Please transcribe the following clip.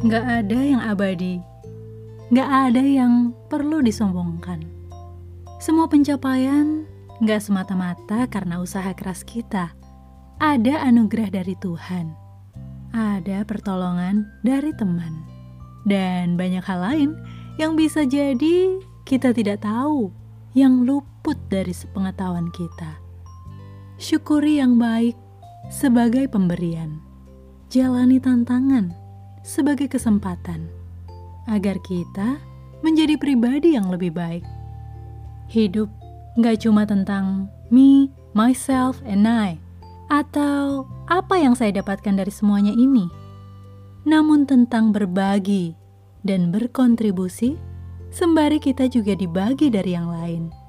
Gak ada yang abadi, gak ada yang perlu disombongkan. Semua pencapaian gak semata-mata karena usaha keras kita. Ada anugerah dari Tuhan, ada pertolongan dari teman, dan banyak hal lain yang bisa jadi kita tidak tahu, yang luput dari sepengetahuan kita. Syukuri yang baik sebagai pemberian, jalani tantangan sebagai kesempatan, agar kita menjadi pribadi yang lebih baik. Hidup gak cuma tentang me, myself, and I, atau apa yang saya dapatkan dari semuanya ini, namun tentang berbagi dan berkontribusi, sembari kita juga dibagi dari yang lain.